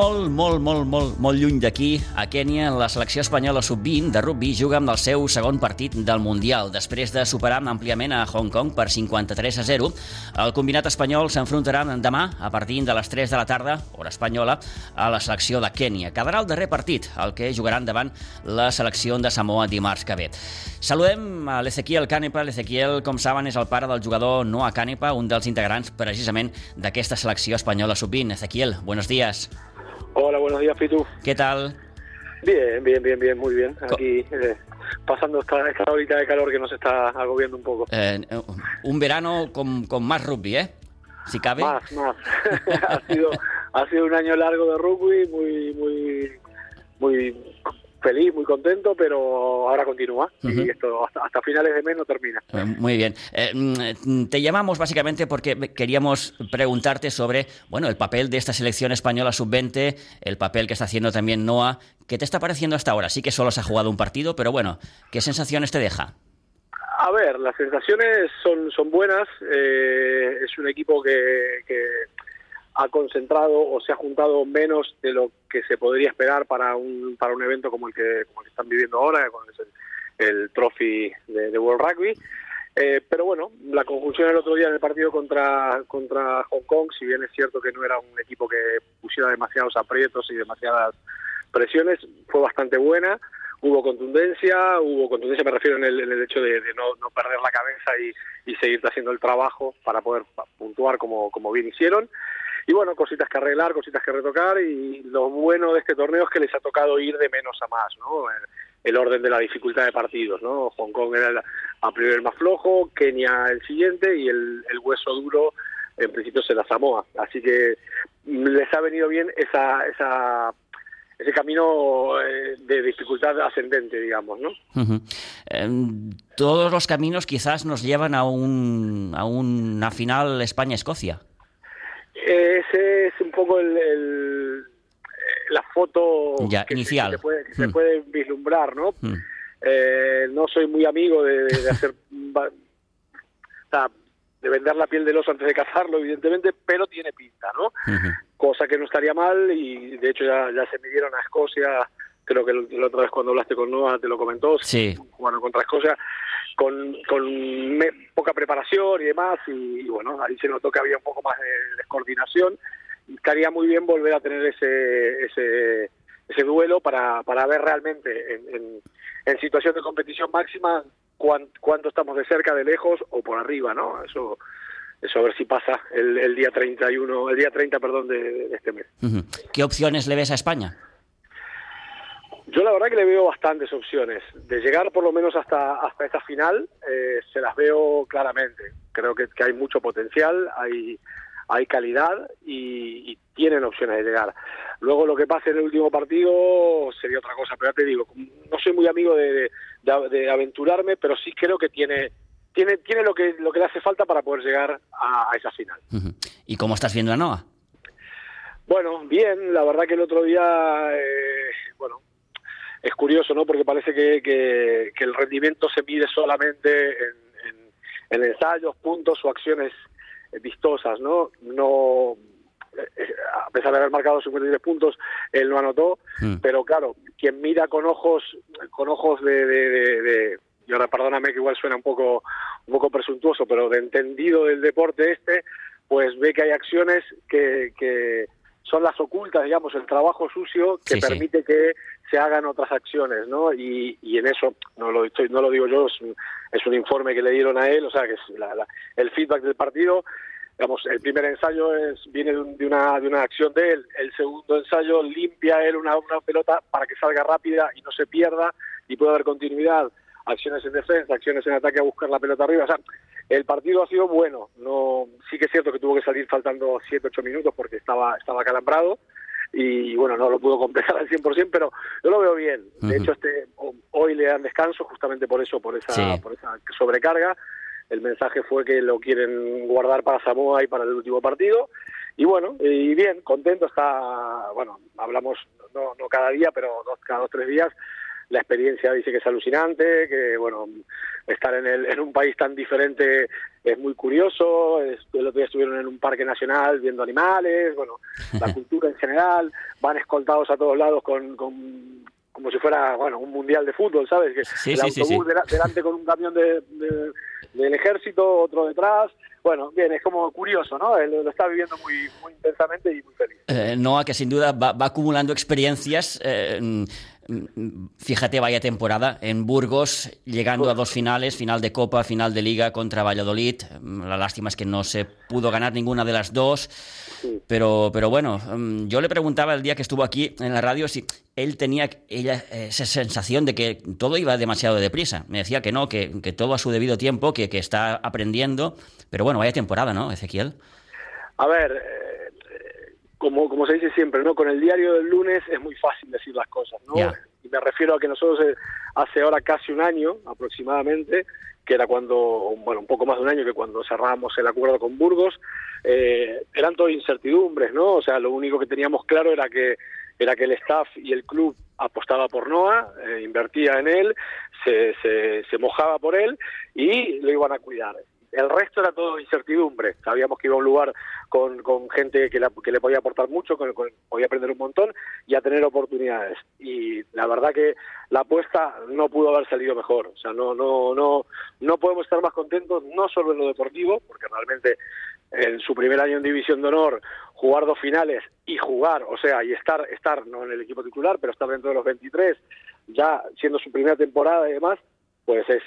Molt, molt, molt, molt, molt lluny d'aquí, a Kènia, la selecció espanyola sub-20 de rugby juga amb el seu segon partit del Mundial. Després de superar àmpliament a Hong Kong per 53 a 0, el combinat espanyol s'enfrontarà demà, a partir de les 3 de la tarda, hora espanyola, a la selecció de Kènia. Quedarà el darrer partit, el que jugaran davant la selecció de Samoa dimarts que ve. Saludem a l'Ezequiel Canepa. L'Ezequiel, com saben, és el pare del jugador Noah Canepa, un dels integrants precisament d'aquesta selecció espanyola sub-20. Ezequiel, buenos días. Hola, buenos días, Pitu. ¿Qué tal? Bien, bien, bien, bien, muy bien. Aquí eh, pasando esta, esta horita de calor que nos está agobiando un poco. Eh, un verano con, con, más rugby, ¿eh? Si cabe. Más, más. ha, sido, ha sido un año largo de rugby, muy, muy, muy feliz, muy contento, pero ahora continúa y esto hasta, hasta, finales de mes no termina. Eh, muy bien. Eh, mm, te llamamos básicamente porque queríamos preguntarte sobre bueno el papel de esta selección española sub-20, el papel que está haciendo también Noah. ¿Qué te está pareciendo hasta ahora? Sí que solo se ha jugado un partido, pero bueno, ¿qué sensaciones te deja? A ver, las sensaciones son, son buenas. Eh, es un equipo que, que ha concentrado o se ha juntado menos de lo que se podría esperar para un para un evento como el que como el que están viviendo ahora con el, el trophy de, World Rugby. Eh, pero bueno la conjunción el otro día en el partido contra contra Hong Kong si bien es cierto que no era un equipo que pusiera demasiados aprietos y demasiadas presiones fue bastante buena. Hubo contundencia, hubo contundencia me refiero en el, hecho de, no, perder la cabeza y, y seguir haciendo el trabajo para poder puntuar como, como bien hicieron y bueno, cositas que arreglar, cositas que retocar y lo bueno de este torneo es que les ha tocado ir de menos a más, ¿no? El, orden de la dificultad de partidos, ¿no? Hong Kong era el, a priori el más flojo, Kenia el siguiente y el, hueso duro en principio será Samoa. Así que les ha venido bien esa, esa ese camino eh, de dificultad ascendente, digamos, ¿no? Eh, todos los caminos quizás nos llevan a un a una final España-Escocia. Ese es un poco el, el la foto ya, que, inicial. Se, que, se, puede, que mm. puede vislumbrar, ¿no? Mm. Eh, no soy muy amigo de, de hacer, o sea, de vender la piel del oso antes de cazarlo, evidentemente, pero tiene pinta, ¿no? Uh -huh. Cosa que no estaría mal y de hecho ya, ya se midieron a Escocia, creo que la otra vez cuando hablaste con Noah te lo comentó, sí. jugaron contra Escocia con, con me, poca preparación y demás, y, bueno, ahí se notó que había un poco más de descoordinación. Estaría muy bien volver a tener ese, ese, ese duelo para, para ver realmente en, en, situación de competición máxima cuánto, cuánto estamos de cerca, de lejos o por arriba, ¿no? Eso eso a ver si pasa el, el día 31, el día 30, perdón, de, de este mes. ¿Qué opciones le ves a España? Yo la verdad que le veo bastantes opciones. De llegar por lo menos hasta, hasta esta final, eh, se las veo claramente. Creo que, que hay mucho potencial, hay, hay calidad y, y, tienen opciones de llegar. Luego lo que pase en el último partido sería otra cosa, pero ya te digo, no soy muy amigo de, de, de aventurarme, pero sí creo que tiene tiene tiene lo que lo que le hace falta para poder llegar a, a esa final. ¿Y cómo estás viendo a Noah? Bueno, bien, la verdad que el otro día, eh, bueno, es curioso, ¿no? Porque parece que, que, que el rendimiento se mide solamente en, en, en, ensayos, puntos o acciones vistosas, ¿no? No, eh, a pesar de haber marcado 53 puntos, él no anotó, mm. pero claro, quien mira con ojos, con ojos de, de, de, de y ahora perdóname que igual suena un poco, un poco presuntuoso, pero de entendido del deporte este, pues ve que hay acciones que, que son las ocultas, digamos, el trabajo sucio que sí, permite sí. que se hagan otras acciones, ¿no? Y, y en eso, no lo, estoy, no lo digo yo, es un, es un informe que le dieron a él, o sea, que es la, la, el feedback del partido, digamos, el primer ensayo es, viene de, una, de una acción de él, el segundo ensayo limpia él una, una pelota para que salga rápida y no se pierda y pueda haber continuidad, acciones en defensa, acciones en ataque a buscar la pelota arriba, o sea, el partido ha sido bueno, no sí que es cierto que tuvo que salir faltando 7 8 minutos porque estaba estaba calambrado y bueno, no lo pudo completar al 100%, pero yo lo veo bien. De uh -huh. hecho este hoy le dan descanso justamente por eso, por esa sí. por esa sobrecarga. El mensaje fue que lo quieren guardar para Samoa y para el último partido. Y bueno, y bien, contento está, bueno, hablamos no, no cada día, pero dos, cada dos, tres días, la experiencia dice que es alucinante, que bueno, estar en, el, en un país tan diferente es muy curioso. el otro día estuvieron en un parque nacional viendo animales, bueno, la cultura en general. Van escoltados a todos lados con, con como si fuera, bueno, un mundial de fútbol, ¿sabes? Que el autobús delante con un camión de, del ejército, otro detrás. Bueno, bien, es como curioso, ¿no? Él lo está viviendo muy, muy intensamente y muy feliz. Eh, Noah, que sin duda va, va acumulando experiencias. Eh, Fíjate, vaya temporada. En Burgos, llegando a dos finales, final de Copa, final de Liga contra Valladolid. La lástima es que no se pudo ganar ninguna de las dos. Pero, pero bueno, mm, yo le preguntaba el día que estuvo aquí en la radio si él tenía ella, esa sensación de que todo iba demasiado deprisa. Me decía que no, que, todo a su debido tiempo, que, que, está aprendiendo. Pero bueno, vaya temporada, ¿no, Ezequiel? A ver, eh, como, como se dice siempre, ¿no? Con el diario del lunes es muy fácil decir las cosas, ¿no? Y me refiero a que nosotros eh, hace ahora casi un año aproximadamente, que era cuando, bueno, un poco más de un año que cuando cerramos el acuerdo con Burgos, eh, eran todo incertidumbres, ¿no? O sea, lo único que teníamos claro era que era que el staff y el club apostaba por Noah, eh, invertía en él, se, se, se mojaba por él y lo iban a cuidar. El resto era todo incertidumbre. Sabíamos que iba a un lugar con, con gente que, que le podía aportar mucho, con, con, podía aprender un montón y a tener oportunidades. Y la verdad que la apuesta no pudo haber salido mejor. O sea, no, no, no, no podemos estar más contentos, no solo en lo deportivo, porque realmente en su primer año en División de Honor, jugar dos finales y jugar, o sea, y estar, estar no en el equipo titular, pero estar dentro de los 23, ya siendo su primera temporada y demás, pues es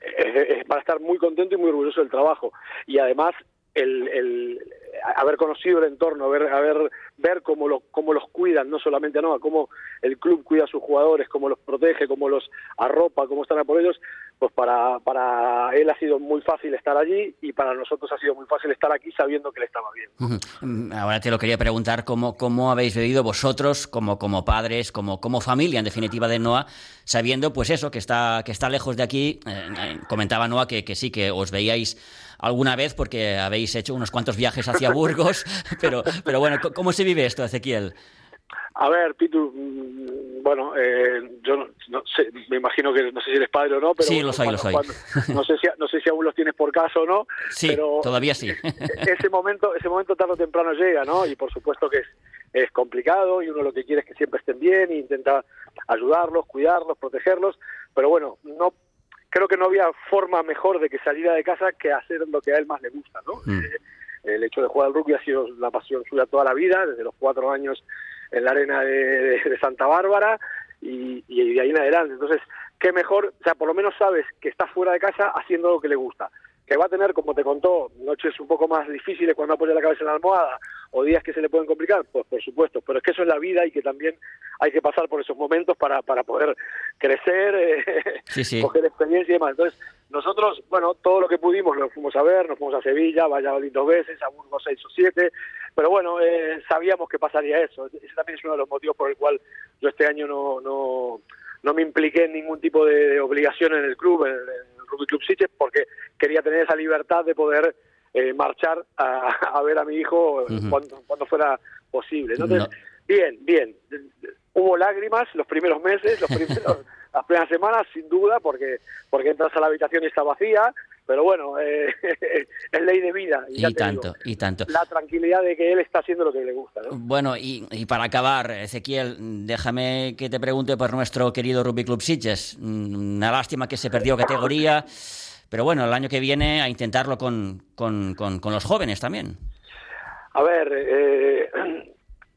es, para estar muy contento y muy orgulloso del trabajo. Y además, el, el, haber conocido el entorno, ver, haber, ver cómo, lo, cómo los cuidan, no solamente no, cómo el club cuida a sus jugadores, cómo los protege, cómo los arropa, cómo están a por ellos, pues para, para él ha sido muy fácil estar allí y para nosotros ha sido muy fácil estar aquí sabiendo que le estaba bien. Ahora te lo quería preguntar, ¿cómo, cómo habéis vivido vosotros como, como padres, como, como familia en definitiva de Noah, sabiendo pues eso, que está, que está lejos de aquí? Eh, eh, comentaba Noah que, que sí, que os veíais alguna vez porque habéis hecho unos cuantos viajes hacia Burgos, pero, pero bueno, ¿cómo se vive esto, Ezequiel? A ver, Pitu, mm, bueno, eh, yo no, sé, me imagino que no sé si eres padre o no, pero sí, lo soy, lo soy. no sé si no sé si aún los tienes por caso o no, sí, pero todavía sí. ese momento ese momento tarde o temprano llega, ¿no? Y por supuesto que es es complicado y uno lo que quiere es que siempre estén bien e intenta ayudarlos, cuidarlos, protegerlos, pero bueno, no creo que no había forma mejor de que saliera de casa que hacer lo que a él más le gusta, ¿no? Mm. Eh, el hecho de jugar al rugby ha sido la pasión suya toda la vida, desde los cuatro años en la arena de, Santa Bárbara y, y, de ahí en adelante. Entonces, qué mejor, o sea, por lo menos sabes que está fuera de casa haciendo lo que le gusta que va a tener, como te contó, noches un poco más difíciles cuando apoya la cabeza en la almohada o días que se le pueden complicar, pues por supuesto, pero es que eso es la vida y que también hay que pasar por esos momentos para, para poder crecer, eh, coger experiencia y demás. Entonces, nosotros, bueno, todo lo que pudimos lo fuimos a ver, nos fuimos a Sevilla, Valladolid dos veces, a Burgos seis o siete, pero bueno, eh, sabíamos que pasaría eso. Ese también es uno de los motivos por el cual yo este año no, no, no me impliqué en ningún tipo de, obligación en el club, en, en Rugby Club Sitges porque quería tener esa libertad de poder eh, marchar a, ver a mi hijo cuando, cuando, fuera posible. Entonces, bien, bien. Hubo lágrimas los primeros meses, los primeros, las primeras semanas, sin duda, porque, porque entras a la habitación y está vacía, pero bueno, eh, es ley de vida. Y, tanto, y tanto. La tranquilidad de que él está haciendo lo que le gusta. Bueno, y, y, para acabar, Ezequiel, déjame que te pregunte por nuestro querido Rugby Club Sitges. Mm, una lástima que se perdió categoría, pero bueno, el año que viene a intentarlo con, con, con, con los jóvenes también. A ver, eh,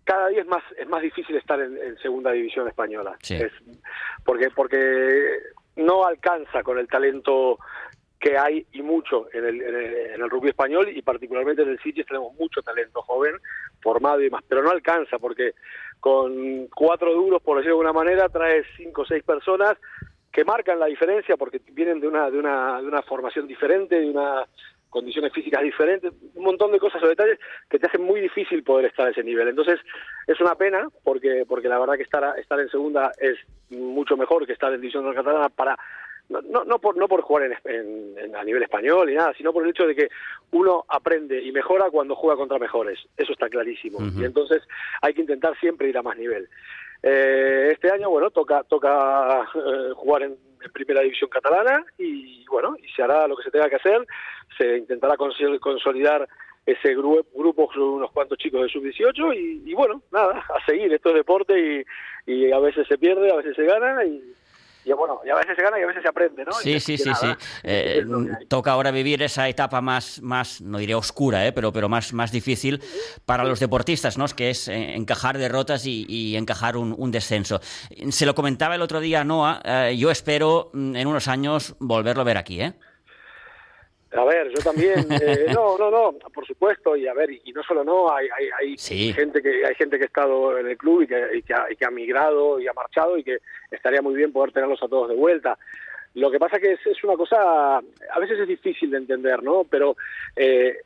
cada día es más es más difícil estar en, segunda división española. Es porque porque no alcanza con el talento que hay y mucho en el, en el, rugby español y particularmente en el Sitges tenemos mucho talento joven formado y demás pero no alcanza porque con cuatro duros por decirlo de alguna manera traes cinco o seis personas que marcan la diferencia porque vienen de una de una de una formación diferente de una condiciones físicas diferentes, un montón de cosas o detalles que te hacen muy difícil poder estar a ese nivel. Entonces, es una pena porque porque la verdad que estar estar en segunda es mucho mejor que estar en división catalana para no, no, por no por jugar en, a nivel español y nada, sino por el hecho de que uno aprende y mejora cuando juega contra mejores. Eso está clarísimo. Y entonces hay que intentar siempre ir a más nivel. Eh, este año, bueno, toca toca eh, jugar en primera división catalana y bueno, y se hará lo que se tenga que hacer, se intentará consolidar ese grupo, unos cuantos chicos de sub-18 y, bueno, nada, a seguir, esto es deporte y, y a veces se pierde, a veces se gana y, y bueno, y a veces se gana y a veces se aprende, ¿no? Sí, sí, sí, sí. Eh, toca ahora vivir esa etapa más, más no diré oscura, ¿eh? pero, pero más, más difícil para los deportistas, ¿no? Que es eh, encajar derrotas y, encajar un, descenso. Se lo comentaba el otro día a Noah, eh, yo espero mm, en unos años volverlo a ver aquí, ¿eh? A ver, yo también, eh, no, no, no, por supuesto, y a ver, y, no solo no, hay, hay, hay gente que hay gente que ha estado en el club y que, y que, ha, y que ha migrado y ha marchado y que estaría muy bien poder tenerlos a todos de vuelta. Lo que pasa que es, es una cosa, a veces es difícil de entender, ¿no? Pero eh,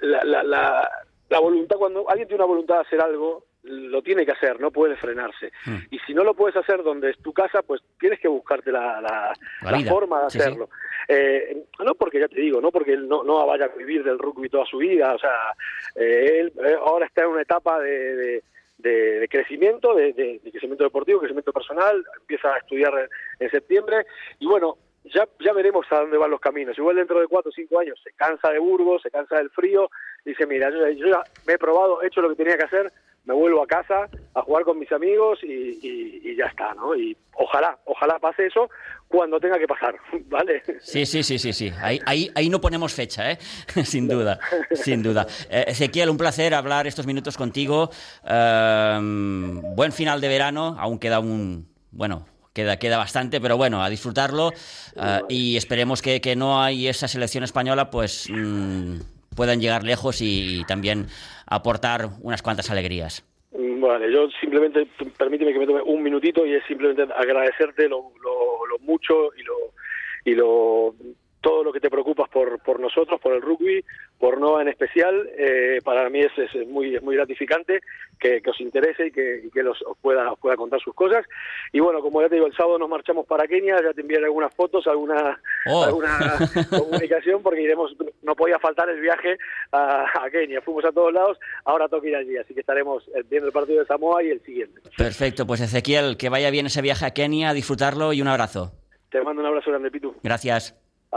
la, la, la, la voluntad, cuando alguien tiene una voluntad de hacer algo, lo tiene que hacer, no puede frenarse. Hmm. Y si no lo puedes hacer donde es tu casa, pues tienes que buscarte la, la, forma de hacerlo. Eh, no porque ya te digo, no porque él no, no vaya a vivir del rugby toda su vida, o sea, eh, él eh, ahora está en una etapa de, de, crecimiento, de, crecimiento deportivo, crecimiento personal, empieza a estudiar en septiembre y bueno, ya, ya veremos a dónde van los caminos. Igual dentro de cuatro o cinco años se cansa de Burgos, se cansa del frío, dice, mira, yo, yo ya me he probado, he hecho lo que tenía que hacer, me vuelvo a casa a jugar con mis amigos y, ya está, ¿no? Y ojalá, ojalá pase eso cuando tenga que pasar, ¿vale? Sí, sí, sí, sí, sí. Ahí, ahí, ahí no ponemos fecha, ¿eh? sin duda, sin duda. Eh, Ezequiel, un placer hablar estos minutos contigo. Em, buen final de verano, aún queda un, bueno, queda, queda bastante, pero bueno, a disfrutarlo eh, y esperemos que, que, no hay esa selección española, pues mm, puedan llegar lejos y también aportar unas cuantas alegrías. Vale, yo simplemente, permíteme que me tome un minutito y es simplemente agradecerte lo, lo, lo mucho y lo, y lo todo lo que te preocupas por, por nosotros, por el rugby, por Nova en especial. Eh, para mí es, es, muy, es muy gratificante que, os interese y que, que los, os, pueda, pueda contar sus cosas. Y bueno, como ya te digo, el sábado nos marchamos para Kenia, ya te enviaré algunas fotos, alguna, oh. alguna comunicación, porque iremos, no podía faltar el viaje a, a, Kenia. Fuimos a todos lados, ahora toca ir allí, así que estaremos viendo el partido de Samoa y el siguiente. Perfecto, pues Ezequiel, que vaya bien ese viaje a Kenia, disfrutarlo y un abrazo. Te mando un abrazo grande, Pitu. Gracias.